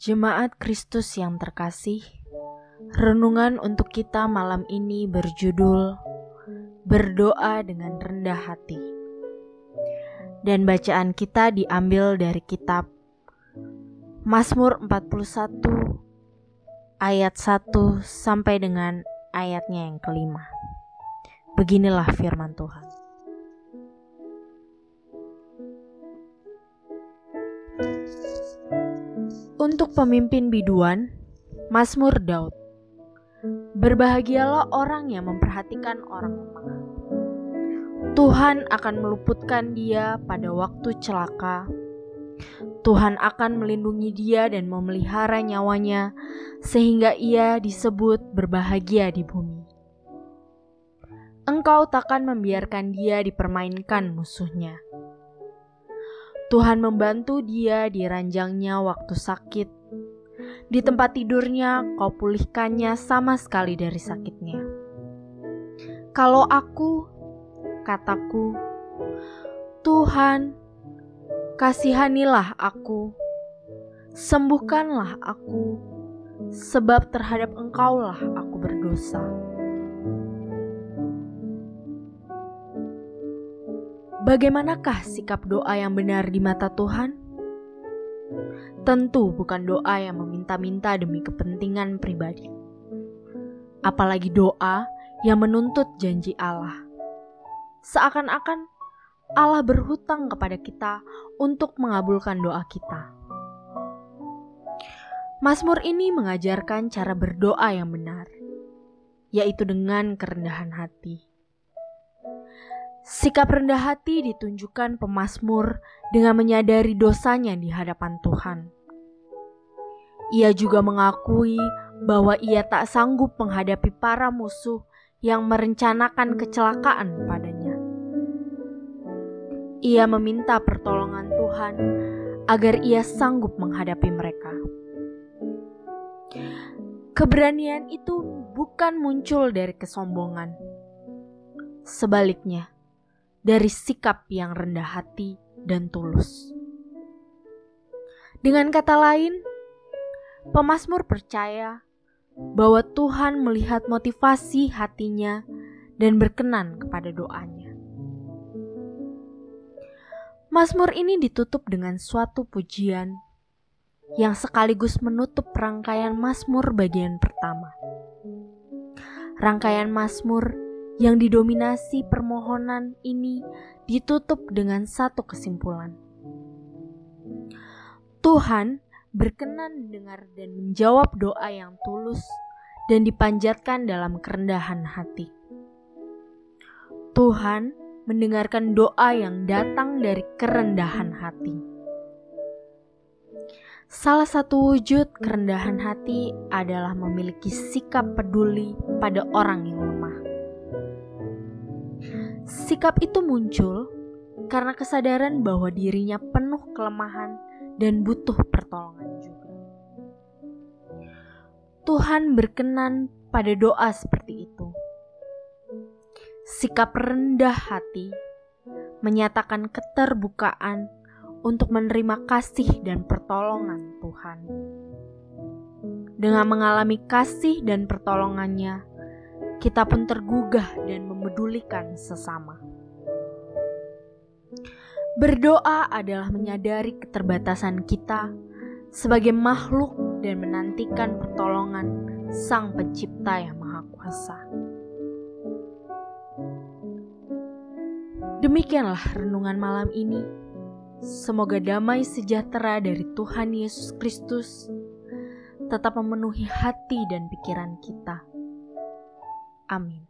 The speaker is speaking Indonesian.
Jemaat Kristus yang terkasih, renungan untuk kita malam ini berjudul Berdoa dengan rendah hati. Dan bacaan kita diambil dari kitab Mazmur 41 ayat 1 sampai dengan ayatnya yang kelima. Beginilah firman Tuhan. Untuk pemimpin biduan, Mazmur Daud. Berbahagialah orang yang memperhatikan orang lemah. Tuhan akan meluputkan dia pada waktu celaka. Tuhan akan melindungi dia dan memelihara nyawanya, sehingga ia disebut berbahagia di bumi. Engkau takkan membiarkan dia dipermainkan musuhnya Tuhan membantu dia di ranjangnya waktu sakit. Di tempat tidurnya, kau pulihkannya sama sekali dari sakitnya. Kalau aku, kataku, Tuhan, kasihanilah aku, sembuhkanlah aku, sebab terhadap Engkaulah aku berdosa. Bagaimanakah sikap doa yang benar di mata Tuhan? Tentu bukan doa yang meminta-minta demi kepentingan pribadi. Apalagi doa yang menuntut janji Allah. Seakan-akan Allah berhutang kepada kita untuk mengabulkan doa kita. Mazmur ini mengajarkan cara berdoa yang benar, yaitu dengan kerendahan hati. Sikap rendah hati ditunjukkan pemazmur dengan menyadari dosanya di hadapan Tuhan. Ia juga mengakui bahwa ia tak sanggup menghadapi para musuh yang merencanakan kecelakaan padanya. Ia meminta pertolongan Tuhan agar ia sanggup menghadapi mereka. Keberanian itu bukan muncul dari kesombongan. Sebaliknya, dari sikap yang rendah hati dan tulus. Dengan kata lain, pemazmur percaya bahwa Tuhan melihat motivasi hatinya dan berkenan kepada doanya. Mazmur ini ditutup dengan suatu pujian yang sekaligus menutup rangkaian Mazmur bagian pertama. Rangkaian Mazmur yang didominasi permohonan ini ditutup dengan satu kesimpulan. Tuhan berkenan mendengar dan menjawab doa yang tulus dan dipanjatkan dalam kerendahan hati. Tuhan mendengarkan doa yang datang dari kerendahan hati. Salah satu wujud kerendahan hati adalah memiliki sikap peduli pada orang yang lemah. Sikap itu muncul karena kesadaran bahwa dirinya penuh kelemahan dan butuh pertolongan juga. Tuhan berkenan pada doa seperti itu. Sikap rendah hati menyatakan keterbukaan untuk menerima kasih dan pertolongan Tuhan. Dengan mengalami kasih dan pertolongannya, kita pun tergugah dan memedulikan sesama. Berdoa adalah menyadari keterbatasan kita sebagai makhluk dan menantikan pertolongan Sang Pencipta yang Maha Kuasa. Demikianlah renungan malam ini. Semoga damai sejahtera dari Tuhan Yesus Kristus tetap memenuhi hati dan pikiran kita Amin.